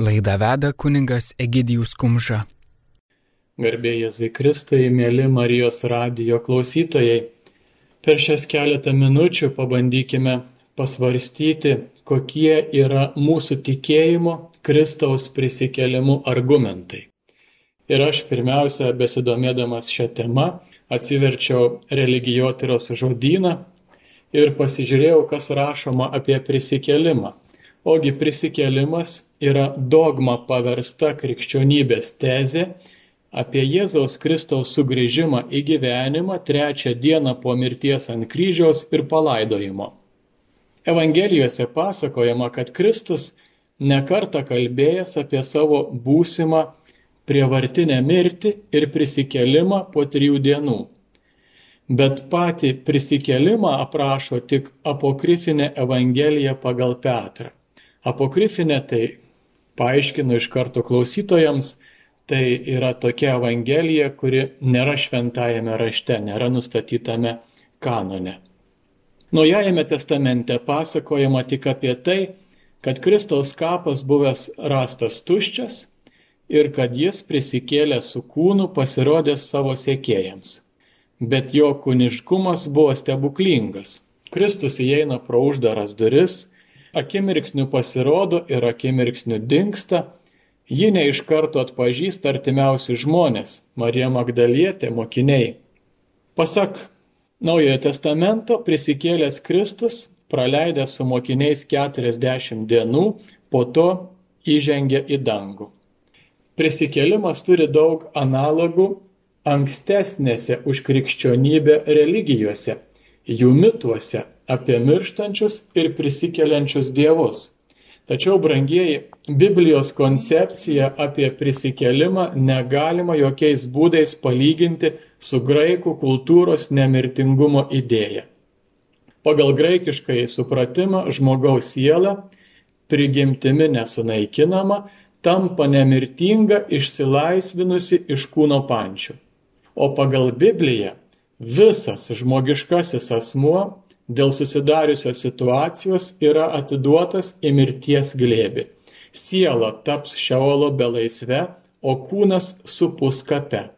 Laidą veda kuningas Egidijus Kumža. Garbė Jėzai Kristai, mėly Marijos radijo klausytojai, per šias keletą minučių pabandykime pasvarstyti, kokie yra mūsų tikėjimo Kristaus prisikelimu argumentai. Ir aš pirmiausia, besidomėdamas šią temą, atsiverčiau religijotyros žodyną ir pasižiūrėjau, kas rašoma apie prisikelimą. Ogi prisikėlimas yra dogma paversta krikščionybės tezė apie Jėzaus Kristaus sugrįžimą į gyvenimą trečią dieną po mirties ant kryžiaus ir palaidojimo. Evangelijose pasakojama, kad Kristus nekarta kalbėjęs apie savo būsimą prievartinę mirtį ir prisikelimą po trijų dienų. Bet patį prisikelimą aprašo tik apokrifinė Evangelija pagal Petrą. Apokrifinė tai paaiškinu iš karto klausytojams, tai yra tokia evangelija, kuri nėra šventajame rašte, nėra nustatytame kanone. Naujajame testamente pasakojama tik apie tai, kad Kristaus kapas buvęs rastas tuščias ir kad jis prisikėlė su kūnu pasirodęs savo sėkėjams. Bet jo kūniškumas buvo stebuklingas. Kristus įeina pro uždaras duris, Akimirksniu pasirodo ir akimirksniu dinksta, ji ne iš karto atpažįsta artimiausi žmonės - Marija Magdalietė, mokiniai. Pasak Naujojo testamento prisikėlęs Kristus praleidė su mokiniais 40 dienų, po to įžengė į dangų. Prisikėlimas turi daug analogų ankstesnėse už krikščionybę religijose, jų mituose apie mirštančius ir prisikeliančius dievus. Tačiau, brangieji, Biblijos koncepcija apie prisikelimą negalima jokiais būdais palyginti su graikų kultūros nemirtingumo idėja. Pagal graikiškai supratimą žmogaus siela, prigimtimi nesunaikinama, tampa nemirtinga išsilaisvinusi iš kūno pančių. O pagal Bibliją visas žmogiškasis asmuo dėl susidariusios situacijos yra atiduotas į mirties glėbį. Siela taps šiaolo belaisve, o kūnas supus kape.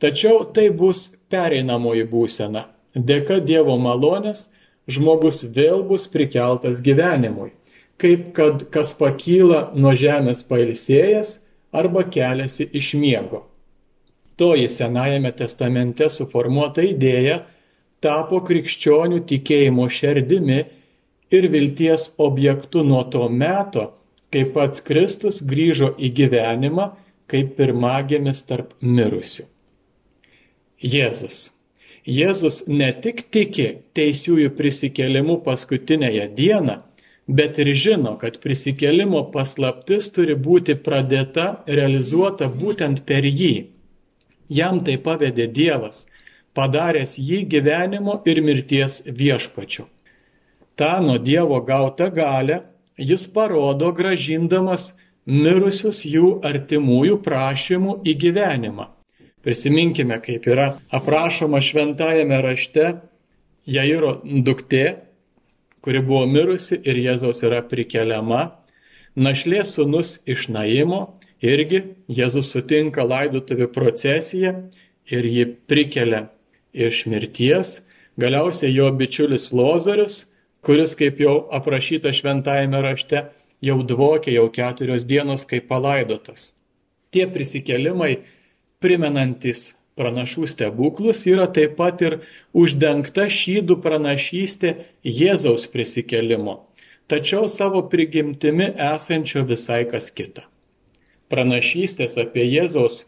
Tačiau tai bus pereinamoji būsena. Dėka Dievo malonės žmogus vėl bus prikeltas gyvenimui, kaip kad kas pakyla nuo žemės pailsėjęs arba keliasi iš miego. Toji Senajame testamente suformuota idėja tapo krikščionių tikėjimo šerdimi ir vilties objektu nuo to meto, kai pats Kristus grįžo į gyvenimą kaip pirmagimis tarp mirusių. Jėzus. Jėzus ne tik tiki teisiųjų prisikėlimu paskutinėje dieną, bet ir žino, kad prisikėlimo paslaptis turi būti pradėta, realizuota būtent per jį. Jam tai pavedė Dievas – padaręs jį gyvenimo ir mirties viešpačiu. Ta nuo Dievo gauta galę jis parodo gražindamas mirusius jų artimųjų prašymų į gyvenimą. Prisiminkime, kaip yra aprašoma šventajame rašte Jairo duktė, kuri buvo mirusi ir Jėzaus yra prikeliama, našlės sunus iš Naimo, irgi Jėzus sutinka laidotuvių procesiją ir jį prikelia iš mirties, galiausiai jo bičiulis Lozorius, kuris, kaip jau aprašyta šventajame rašte, jau dvokė jau keturios dienos kaip palaidotas. Tie prisikelimai, primenantis pranašų stebuklus, yra taip pat ir uždengta šydų pranašystė Jėzaus prisikelimo, tačiau savo prigimtimi esančio visai kas kita. Pranašystės apie Jėzaus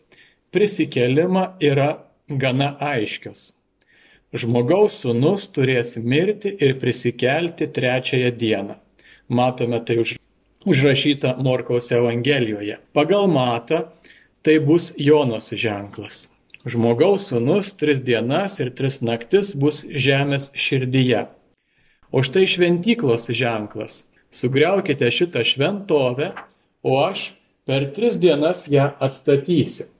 prisikelimą yra gana aiškios. Žmogaus sūnus turės mirti ir prisikelti trečiąją dieną. Matome tai už, užrašyta Morkaus Evangelijoje. Pagal matą tai bus Jonos ženklas. Žmogaus sūnus tris dienas ir tris naktis bus žemės širdyje. O štai šventyklos ženklas. Sugriaukite šitą šventovę, o aš per tris dienas ją atstatysiu.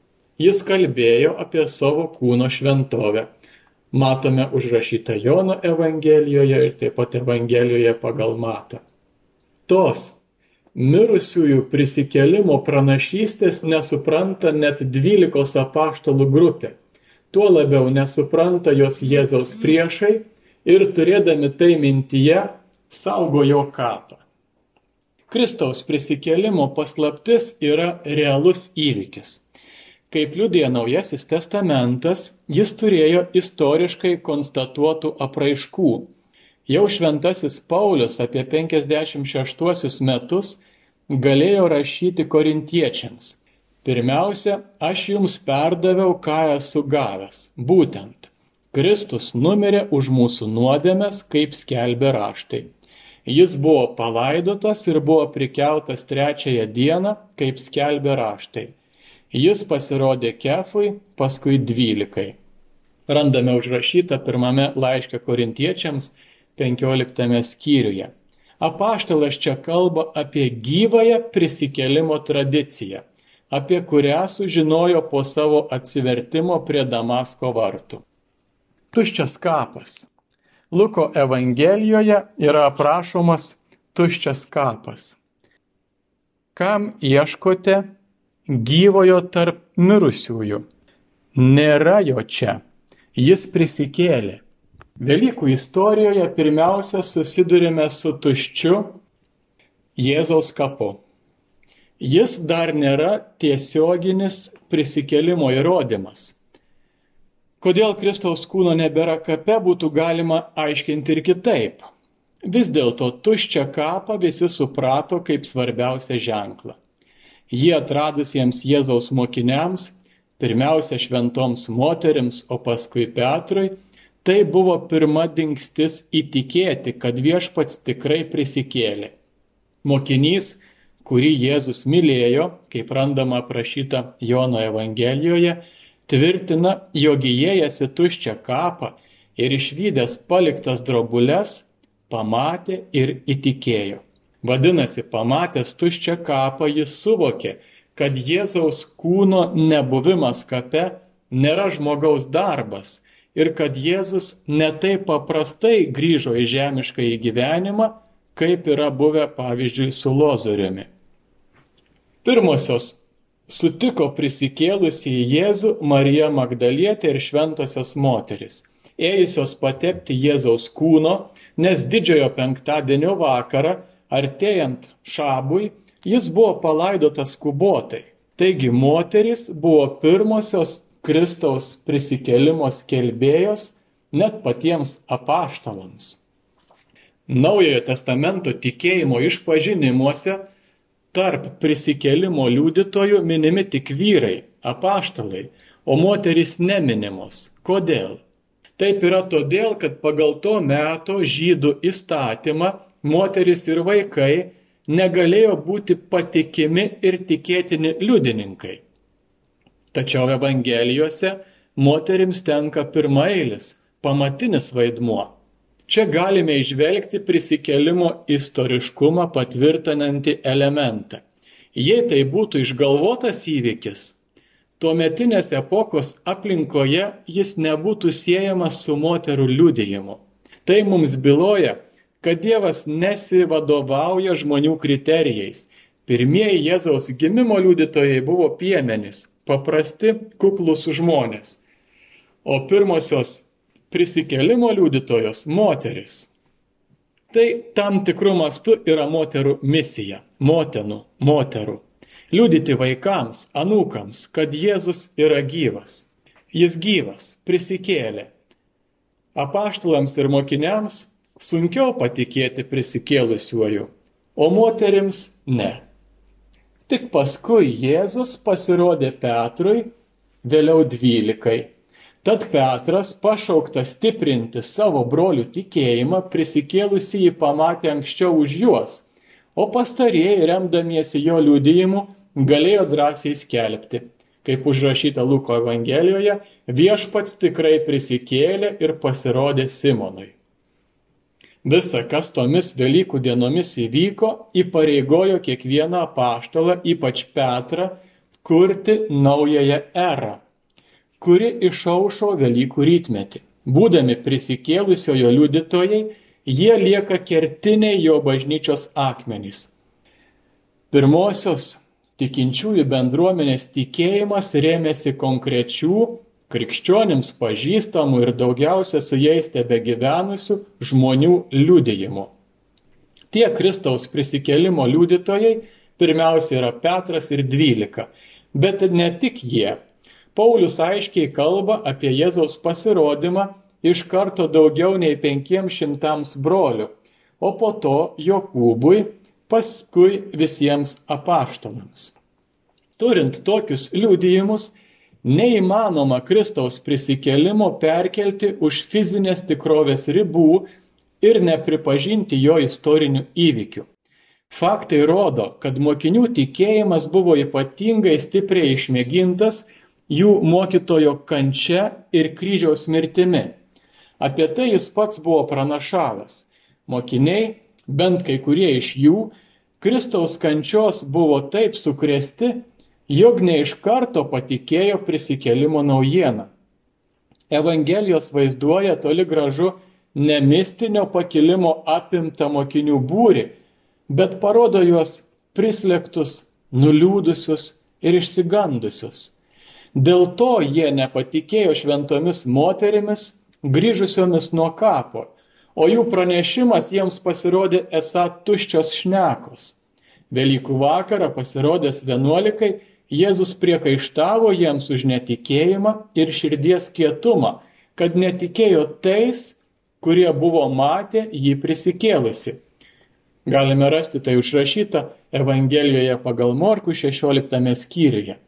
Jis kalbėjo apie savo kūno šventovę. Matome užrašytą Jono Evangelijoje ir taip pat Evangelijoje pagal Matą. Tos mirusiųjų prisikelimo pranašystės nesupranta net dvylikos apaštalų grupė. Tuo labiau nesupranta jos Jėzaus priešai ir turėdami tai mintyje saugo jo kapą. Kristaus prisikelimo paslaptis yra realus įvykis. Kaip liudija Naujasis testamentas, jis turėjo istoriškai konstatuotų apraiškų Jau šventasis Paulius apie 56 metus galėjo rašyti korintiečiams. Pirmiausia, aš jums perdaviau, ką esu gavęs. Būtent, Kristus numirė už mūsų nuodėmes, kaip skelbė raštai. Jis buvo palaidotas ir buvo prikeltas trečiąją dieną, kaip skelbė raštai. Jis pasirodė kefui, paskui dvylikai. Randame užrašytą pirmame laiške korintiečiams 15 skyriuje. Apaštalas čia kalba apie gyvąją prisikelimo tradiciją, apie kurią sužinojo po savo atsivertimo prie Damasko vartų. Tuščias kapas. Luko Evangelijoje yra aprašomas tuščias kapas. Kam ieškote gyvojo tarp mirusiųjų? Nėra jo čia. Jis prisikėlė. Velykų istorijoje pirmiausia susidurime su tuščiu Jėzaus kapu. Jis dar nėra tiesioginis prisikelimo įrodymas. Kodėl Kristaus kūno nebėra kape, būtų galima aiškinti ir kitaip. Vis dėlto tuščią kapą visi suprato kaip svarbiausią ženklą. Jie atradusiems Jėzaus mokiniams, pirmiausia šventoms moterims, o paskui Petrui, Tai buvo pirma dingstis įtikėti, kad viešpats tikrai prisikėlė. Mokinys, kurį Jėzus mylėjo, kaip randama aprašyta Jono Evangelijoje, tvirtina, jog įėjęs į tuščią kapą ir išvykęs paliktas drobulės, pamatė ir įtikėjo. Vadinasi, pamatęs tuščią kapą, jis suvokė, kad Jėzaus kūno nebuvimas kape nėra žmogaus darbas, ir kad Jėzus netaip paprastai grįžo į žemišką įgyvenimą, kaip yra buvę pavyzdžiui su Lozoriumi. Pirmosios sutiko prisikėlusi į Jėzų Marija Magdalietė ir šventosios moteris, ėjusios patepti Jėzaus kūno, nes didžiojo penktadienio vakarą, artėjant šabui, jis buvo palaidotas skubotai. Taigi moteris buvo pirmosios Kristaus prisikelimo skelbėjos net patiems apaštalams. Naujojo testamento tikėjimo išpažinimuose tarp prisikelimo liudytojų minimi tik vyrai, apaštalai, o moterys neminimos. Kodėl? Taip yra todėl, kad pagal to meto žydų įstatymą moteris ir vaikai negalėjo būti patikimi ir tikėtini liudininkai. Tačiau Evangelijose moterims tenka pirmailis, pamatinis vaidmuo. Čia galime išvelgti prisikelimo istoriškumą patvirtinantį elementą. Jei tai būtų išgalvotas įvykis, tuometinės epochos aplinkoje jis nebūtų siejamas su moterų liudijimu. Tai mums byloja, kad Dievas nesivadovauja žmonių kriterijais. Pirmieji Jėzaus gimimo liudytojai buvo piemenys, paprasti, kuklus žmonės. O pirmosios prisikelimo liudytojos - moteris. Tai tam tikrų mastų yra moterų misija - motenų, moterų. Liudyti vaikams, anūkams, kad Jėzus yra gyvas. Jis gyvas, prisikėlė. Apaštalams ir mokiniams sunkiau patikėti prisikėlusiuoju, o moterims ne. Tik paskui Jėzus pasirodė Petrui, vėliau dvylikai. Tad Petras, pašauktas stiprinti savo brolių tikėjimą, prisikėlusi jį pamatė anksčiau už juos, o pastarieji, remdamiesi jo liudijimu, galėjo drąsiai skelbti. Kaip užrašyta Luko Evangelijoje, viešpats tikrai prisikėlė ir pasirodė Simonui. Visa, kas tomis Velykų dienomis įvyko, įpareigojo kiekvieną apaštalą, ypač Petrą, kurti naująją erą, kuri išaušo Velykų rytmetį. Būdami prisikėlusiojo liudytojai, jie lieka kertiniai jo bažnyčios akmenys. Pirmosios tikinčiųjų bendruomenės tikėjimas rėmėsi konkrečių, krikščionims pažįstamų ir daugiausia su jais tebe gyvenusių žmonių liudijimu. Tie Kristaus prisikelimo liudytojai pirmiausia yra Petras ir dvylika, bet ne tik jie. Paulius aiškiai kalba apie Jėzaus pasirodymą iš karto daugiau nei penkiems šimtams brolių, o po to Jokūbui, paskui visiems apaštalams. Turint tokius liudijimus, neįmanoma Kristaus prisikelimo perkelti už fizinės tikrovės ribų ir nepripažinti jo istorinių įvykių. Faktai rodo, kad mokinių tikėjimas buvo ypatingai stipriai išmėgintas jų mokytojo kančia ir kryžiaus mirtimi. Apie tai jis pats buvo pranašavęs. Mokiniai, bent kai kurie iš jų, Kristaus kančios buvo taip sukrėsti, jog ne iš karto patikėjo prisikelimo naujieną. Evangelijos vaizduoja toli gražu ne mistinio pakilimo apimtą mokinių būrį, bet parodo juos prislėgtus, nuliūdusius ir išsigandusius. Dėl to jie nepatikėjo šventomis moterimis grįžusiomis nuo kapo, o jų pranešimas jiems pasirodė esą tuščios šnekos. Velykų vakarą pasirodęs vienuolikai, Jėzus priekaištavo jiems už netikėjimą ir širdies kietumą, kad netikėjo tais, kurie buvo matę jį prisikėlusi. Galime rasti tai užrašyta Evangelijoje pagal Morkų 16 skyriuje.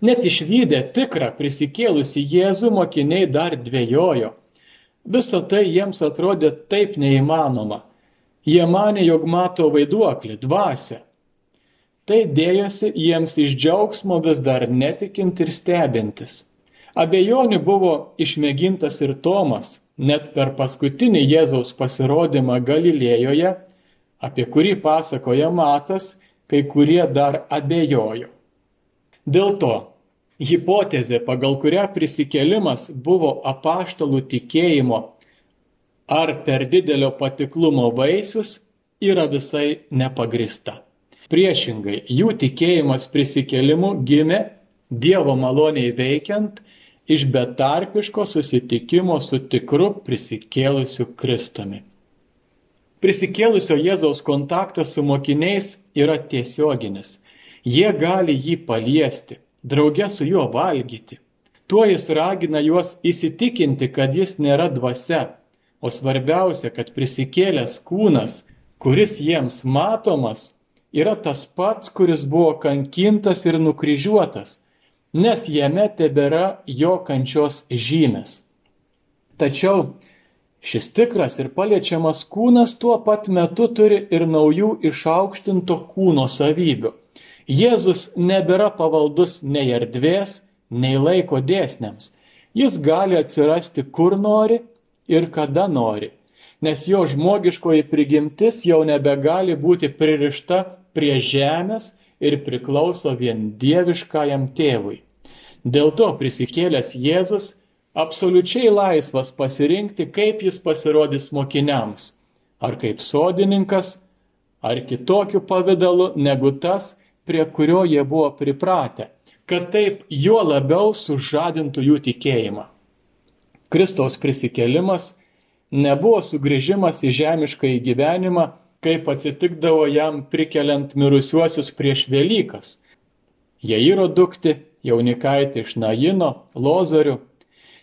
Net išvykę tikrą prisikėlusi Jėzų mokiniai dar dvėjojo. Visą tai jiems atrodė taip neįmanoma. Jie mane, jog mato vaiduoklį, dvasę. Tai dėjosi jiems iš džiaugsmo vis dar netikint ir stebintis. Abejonių buvo išmėgintas ir Tomas, net per paskutinį Jėzaus pasirodymą Galilėjoje, apie kurį pasakoja Matas, kai kurie dar abejojo. Dėl to hipotezė, pagal kurią prisikėlimas buvo apaštalų tikėjimo ar per didelio patiklumo vaisius, yra visai nepagrista. Priešingai, jų tikėjimas prisikėlimu gimė Dievo maloniai veikiant iš betarpiško susitikimo su tikru prisikėlusiu Kristumi. Prisikėlusio Jėzaus kontaktas su mokiniais yra tiesioginis. Jie gali jį paliesti, drauge su juo valgyti. Tuo jis ragina juos įsitikinti, kad jis nėra dvasia, o svarbiausia, kad prisikėlęs kūnas, kuris jiems matomas, yra tas pats, kuris buvo kankintas ir nukryžiuotas, nes jame tebėra jo kančios žymės. Tačiau šis tikras ir paliečiamas kūnas tuo pat metu turi ir naujų išaukštinto kūno savybių. Jėzus nebėra pavaldus nei erdvės, nei laiko dėsniams. Jis gali atsirasti kur nori ir kada nori, nes jo žmogiškoji prigimtis jau nebegali būti pririšta prie žemės ir priklauso vien dieviškajam tėvui. Dėl to prisikėlęs Jėzus absoliučiai laisvas pasirinkti, kaip jis pasirodys mokiniams, ar kaip sodininkas, ar kitokiu pavydalu negu tas, prie kurio jie buvo pripratę, kad taip juo labiau sužadintų jų tikėjimą. Kristaus prisikelimas nebuvo sugrįžimas į žemišką gyvenimą, kaip atsitikdavo jam prikeliant mirusiuosius prieš Velykas. Jairo dukti, jaunikaitė iš Naino, Lozarių.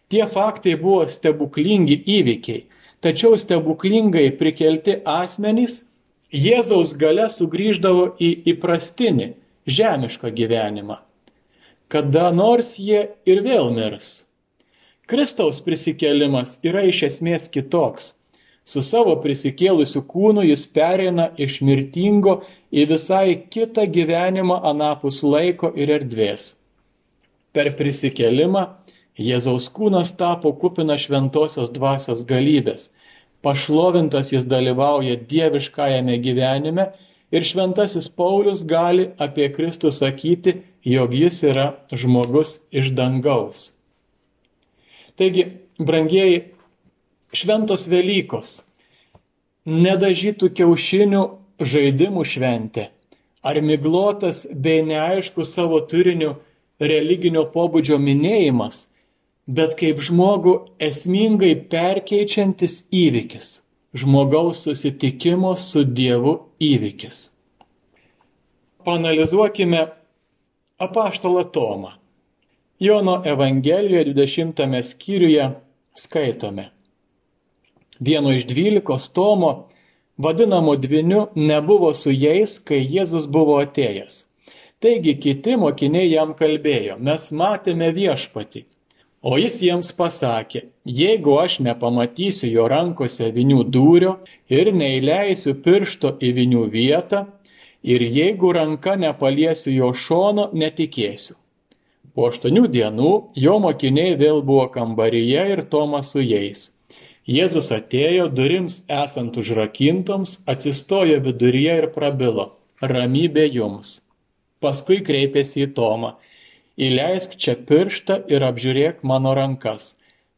Tie faktai buvo stebuklingi įvykiai, tačiau stebuklingai prikelti asmenys Jėzaus gale sugrįždavo į įprastinį, žemišką gyvenimą. Kada nors jie ir vėl mirs. Kristaus prisikėlimas yra iš esmės kitoks. Su savo prisikėlusiu kūnu jis pereina iš mirtingo į visai kitą gyvenimą anapus laiko ir erdvės. Per prisikėlimą Jėzaus kūnas tapo kupina šventosios dvasios galybės pašlovintas jis dalyvauja dieviškajame gyvenime ir šventasis Paulius gali apie Kristų sakyti, jog jis yra žmogus iš dangaus. Taigi, brangieji, šventos Velykos, nedažytų kiaušinių žaidimų šventė ar miglotas bei neaišku savo turiniu religinio pobūdžio minėjimas, bet kaip žmogų esmingai perkeičiantis įvykis, žmogaus susitikimo su Dievu įvykis. Panalizuokime apaštalą Tomą. Jono Evangelijoje 20 skyriuje skaitome. Vieno iš dvylikos Tomo, vadinamo dviniu, nebuvo su jais, kai Jėzus buvo atėjęs. Taigi kiti mokiniai jam kalbėjo, mes matėme viešpatį. O jis jiems pasakė, jeigu aš nepamatysiu jo rankose vinių dūrio ir neįleisiu piršto į vinių vietą, ir jeigu ranka nepaliesiu jo šono, netikėsiu. Po aštuonių dienų jo mokiniai vėl buvo kambaryje ir Tomas su jais. Jėzus atėjo durims esant užrakintoms, atsistojo viduryje ir prabilo - ramybė jums. Paskui kreipėsi į Tomą - įleisk čia pirštą ir apžiūrėk mano rankas.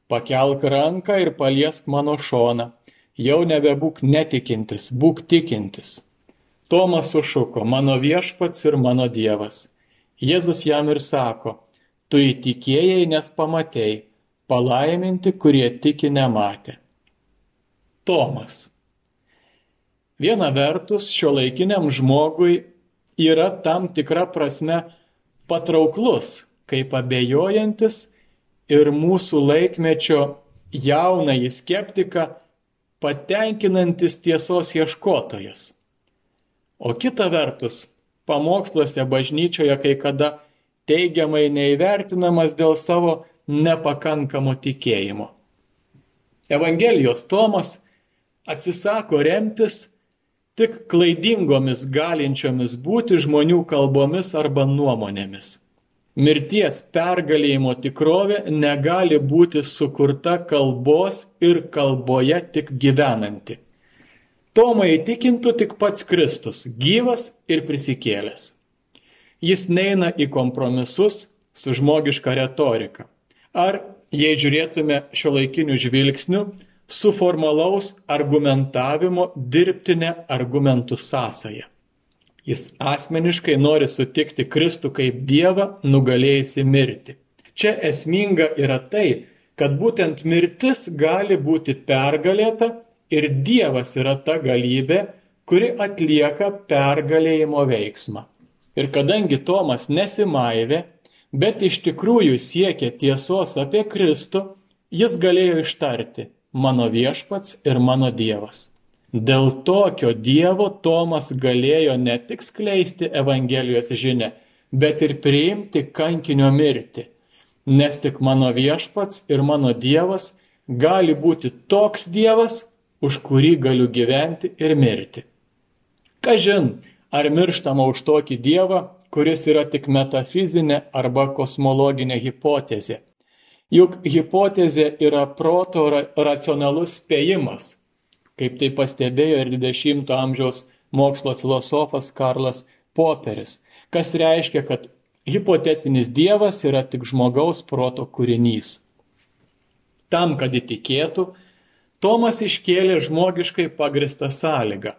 Pakelk ranką ir paliesk mano šoną. Jau nebebūk netikintis, būk tikintis. Tomas sušuko - mano viešpats ir mano dievas. Jėzus jam ir sako Tu įtikėjai, nes pamatei, palaiminti, kurie tiki nematė. Tomas. Viena vertus, šio laikiniam žmogui yra tam tikra prasme patrauklus, kaip abejojantis ir mūsų laikmečio jaunąjį skeptiką patenkinantis tiesos ieškotojas. O kita vertus, pamoksluose bažnyčioje kai kada teigiamai neįvertinamas dėl savo nepakankamo tikėjimo. Evangelijos Tomas atsisako remtis tik klaidingomis galinčiomis būti žmonių kalbomis arba nuomonėmis. Mirties pergalėjimo tikrovė negali būti sukurta kalbos ir kalboje tik gyvenanti. Tomą įtikintų tik pats Kristus, gyvas ir prisikėlęs. Jis neina į kompromisus su žmogiška retorika. Ar, jei žiūrėtume šio laikinių žvilgsnių, su formalaus argumentavimo dirbtinė argumentų sąsaja. Jis asmeniškai nori sutikti Kristų kaip Dievą nugalėjusi mirti. Čia esminga yra tai, kad būtent mirtis gali būti pergalėta ir Dievas yra ta galybė, kuri atlieka pergalėjimo veiksmą. Ir kadangi Tomas nesimaivė, bet iš tikrųjų siekė tiesos apie Kristų, jis galėjo ištarti mano viešpats ir mano Dievas. Dėl tokio Dievo Tomas galėjo ne tik skleisti Evangelijos žinę, bet ir priimti kankinio mirtį, nes tik mano viešpats ir mano Dievas gali būti toks Dievas, už kurį galiu gyventi ir mirti. Kažin, ar mirštama už tokį dievą, kuris yra tik metafizinė arba kosmologinė hipotezė. Juk hipotezė yra proto racionalus spėjimas, kaip tai pastebėjo ir 20-ojo amžiaus mokslo filosofas Karlas Poperis, kas reiškia, kad hipotetinis dievas yra tik žmogaus proto kūrinys. Tam, kad įtikėtų, Tomas iškėlė žmogiškai pagristą sąlygą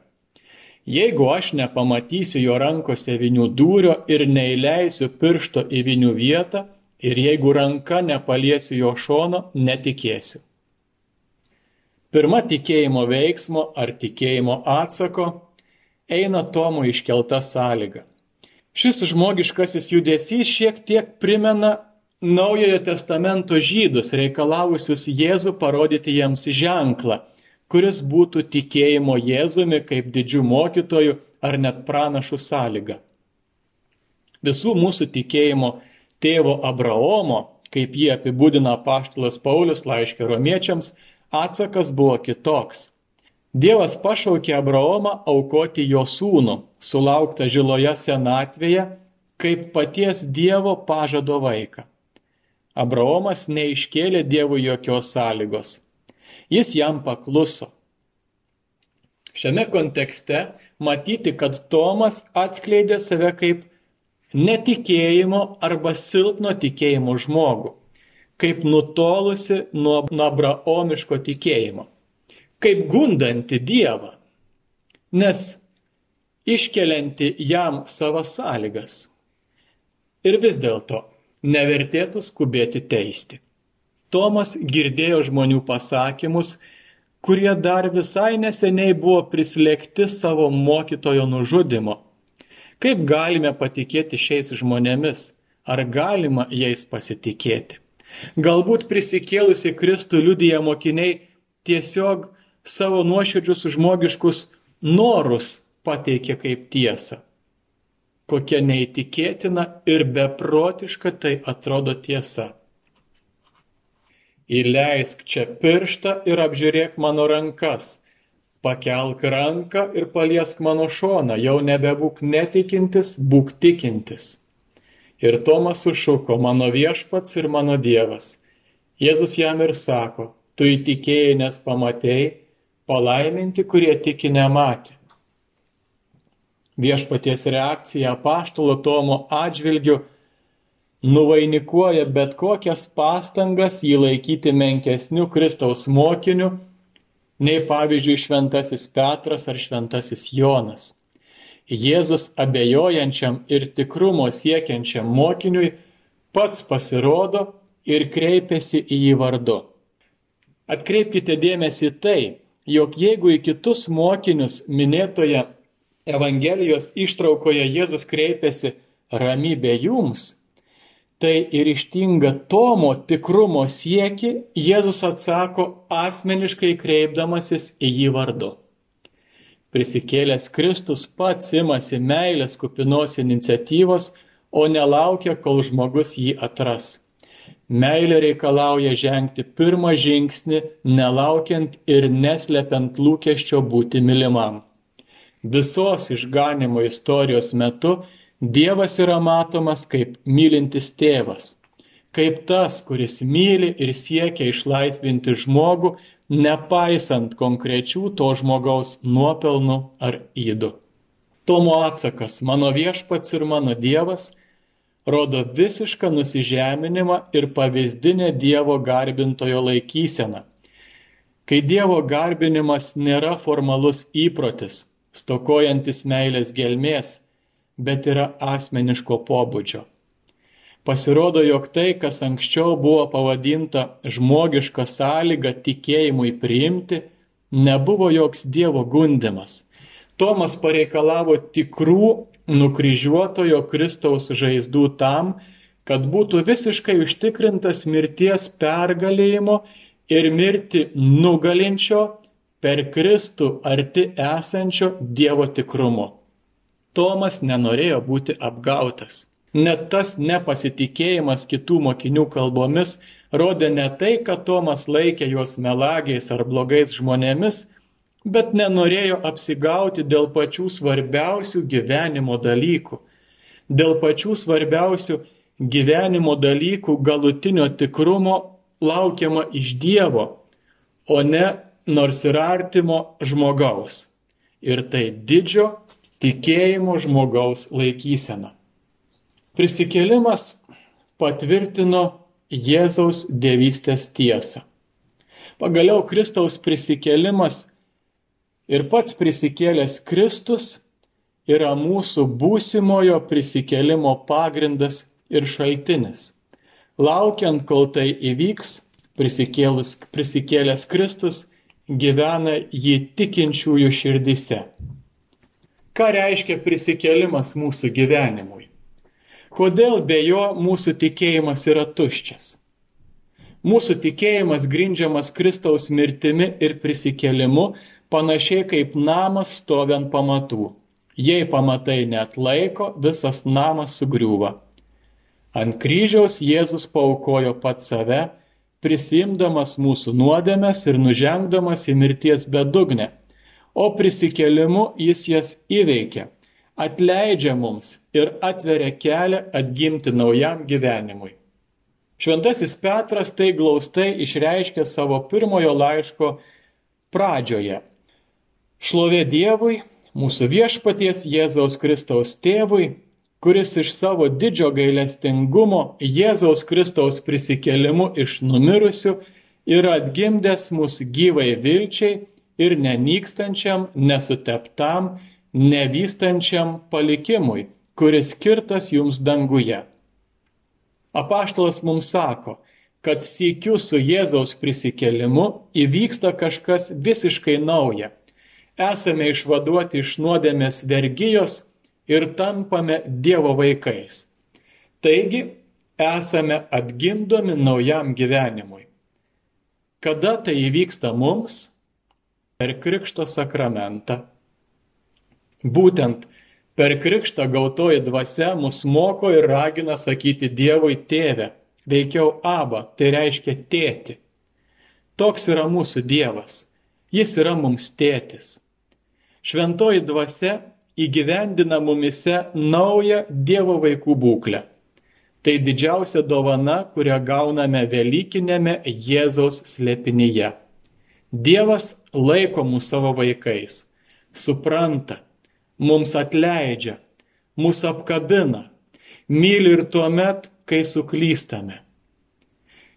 Jeigu aš nepamatysiu jo rankose vinių dūrio ir neįleisiu piršto į vinių vietą, ir jeigu ranka nepaliesiu jo šono, netikėsiu. Pirma tikėjimo veiksmo ar tikėjimo atsako eina Tomo iškelta sąlyga. Šis žmogiškasis judesys šiek tiek primena Naujojo testamento žydus reikalavusius Jėzų parodyti jiems ženklą kuris būtų tikėjimo Jėzumi kaip didžių mokytojų ar net pranašų sąlyga. Visų mūsų tikėjimo tėvo Abraomo, kaip jį apibūdina paštalas Paulius laiškė romiečiams, atsakas buvo kitoks. Dievas pašaukė Abraomą aukoti jo sūnų, sulauktą žiloje senatvėje, kaip paties Dievo pažado vaiką. Abraomas neiškėlė Dievui jokios sąlygos jis jam pakluso. Šiame kontekste matyti, kad Tomas atskleidė save kaip netikėjimo arba silpno tikėjimo žmogų, kaip nutolusi nuo abraomiško tikėjimo, kaip gundanti Dievą. Nes iškelianti jam savas sąlygas. Ir vis dėlto nevertėtų skubėti teisti. Tomas girdėjo žmonių pasakymus, kurie dar visai neseniai buvo prislėgti savo mokytojo nužudimo. Kaip galime patikėti šiais žmonėmis? Ar galima jais pasitikėti? Galbūt prisikėlusi Kristų liudyja mokiniai tiesiog savo nuoširdžius žmogiškus norus pateikė kaip tiesą. Kokia neįtikėtina ir beprotiška tai atrodo tiesa. Įleisk čia pirštą ir apžiūrėk mano rankas. Pakelk ranką ir paliesk mano šoną, jau nebebūk netikintis, būk tikintis. Ir Tomas sušuko, mano viešpats ir mano dievas. Jėzus jam ir sako, tu įtikėjai, nes pamatėjai, palaiminti, kurie tiki nematė viešpaties reakcija paštalo Tomo atžvilgiu nuvainikuoja bet kokias pastangas jį laikyti menkesniu Kristaus mokiniu, nei pavyzdžiui šventasis Petras ar šventasis Jonas. Jėzus abejojančiam ir tikrumo siekiančiam mokiniui pats pasirodo ir kreipiasi į jį vardu. Atkreipkite dėmesį tai, jog jeigu į kitus mokinius minėtoje Evangelijos ištraukoje Jėzus kreipiasi ramybė jums, tai ir ištinga Tomo tikrumo sieki Jėzus atsako asmeniškai kreipdamasis į jį vardu. Prisikėlęs Kristus pats imasi meilės kupinos iniciatyvos, o nelaukia, kol žmogus jį atras. Meilė reikalauja žengti pirmą žingsnį, nelaukiant ir neslepiant lūkesčio būti mylimam. Visos išganimo istorijos metu Dievas yra matomas kaip mylintis tėvas, kaip tas, kuris myli ir siekia išlaisvinti žmogų, nepaisant konkrečių to žmogaus nuopelnų ar įdų. Tomo atsakas, mano viešpats ir mano Dievas, rodo visišką nusižeminimą ir pavyzdinę Dievo garbintojo laikyseną. Kai Dievo garbinimas nėra formalus įprotis, stokojantis meilės gelmės, bet yra asmeniško pobūdžio. Pasirodo, jog tai, kas anksčiau buvo pavadinta žmogiška sąlyga tikėjimui priimti, nebuvo joks Dievo gundimas. Tomas pareikalavo tikrų nukryžiuotojo Kristaus žaizdų tam, kad būtų visiškai užtikrintas mirties pergalėjimo ir mirti nugalinčio per Kristų arti esančio Dievo tikrumo. Tomas nenorėjo būti apgautas. Net tas nepasitikėjimas kitų mokinių kalbomis rodė ne tai, kad Tomas laikė juos melagiais ar blogais žmonėmis, bet nenorėjo apsigauti dėl pačių svarbiausių gyvenimo dalykų. Dėl pačių svarbiausių gyvenimo dalykų galutinio tikrumo laukiama iš Dievo, o ne nors ir artimo žmogaus. Ir tai didžio tikėjimo žmogaus laikysena. Prisikėlimas patvirtino Jėzaus dievystės tiesą. Pagaliau Kristaus prisikėlimas ir pats prisikėlęs Kristus yra mūsų būsimojo prisikėlimo pagrindas ir šaltinis. Laukiant, kol tai įvyks, prisikėlęs Kristus gyvena jį tikinčiųjų širdise. Ką reiškia prisikėlimas mūsų gyvenimui? Kodėl be jo mūsų tikėjimas yra tuščias? Mūsų tikėjimas grindžiamas Kristaus mirtimi ir prisikėlimu panašiai kaip namas stoviant pamatų. Jei pamatai net laiko, visas namas sugriūva. Ant kryžiaus Jėzus paukojo pat save prisimdamas mūsų nuodėmes ir nužengdamas į mirties bedugnę, o prisikelimu jis jas įveikia, atleidžia mums ir atveria kelią atgimti naujam gyvenimui. Šventasis Petras tai glaustai išreiškė savo pirmojo laiško pradžioje. Šlovė Dievui, mūsų viešpaties Jėzaus Kristaus tėvui, kuris iš savo didžio gailestingumo Jėzaus Kristaus prisikelimu iš numirusių yra atgimdęs mus gyvai vilčiai ir nenykstančiam, nesuteptam, nevystančiam palikimui, kuris skirtas jums danguje. Apaštalas mums sako, kad sėkiu su Jėzaus prisikelimu įvyksta kažkas visiškai nauja. Esame išvaduoti iš nuodėmės vergyjos ir tampame Dievo vaikais. Taigi, esame atgimdomi naujam gyvenimui. Kada tai įvyksta mums? Per Krikšto sakramentą. Būtent per Krikštą gautoji dvasia mus moko ir ragina sakyti Dievui tėvę, veikiau abą, tai reiškia tėti. Toks yra mūsų Dievas. Jis yra mums tėtis. Šventoji dvasia įgyvendina mumise naują Dievo vaikų būklę. Tai didžiausia dovana, kurią gauname Velykinėme Jėzaus slėpinyje. Dievas laiko mūsų savo vaikais, supranta, mums atleidžia, mūsų apkabina, myli ir tuo met, kai suklystame.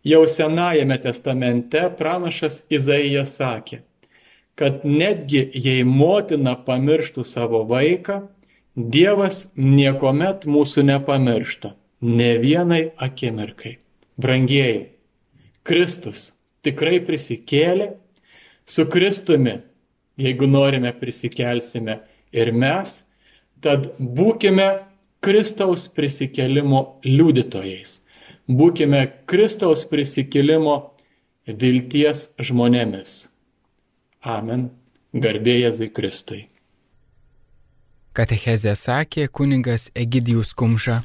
Jau Senajame testamente pranašas Izaijas sakė, kad netgi jei motina pamirštų savo vaiką, Dievas niekuomet mūsų nepamiršta ne vienai akimirkai. Brangieji, Kristus tikrai prisikėlė, su Kristumi, jeigu norime prisikelsime ir mes, tad būkime Kristaus prisikėlimo liudytojais. Būkime Kristaus prisikėlimo vilties žmonėmis. Amen. Garbė Jėzui Kristui. Katechezė sakė kuningas Egidijus Kumža.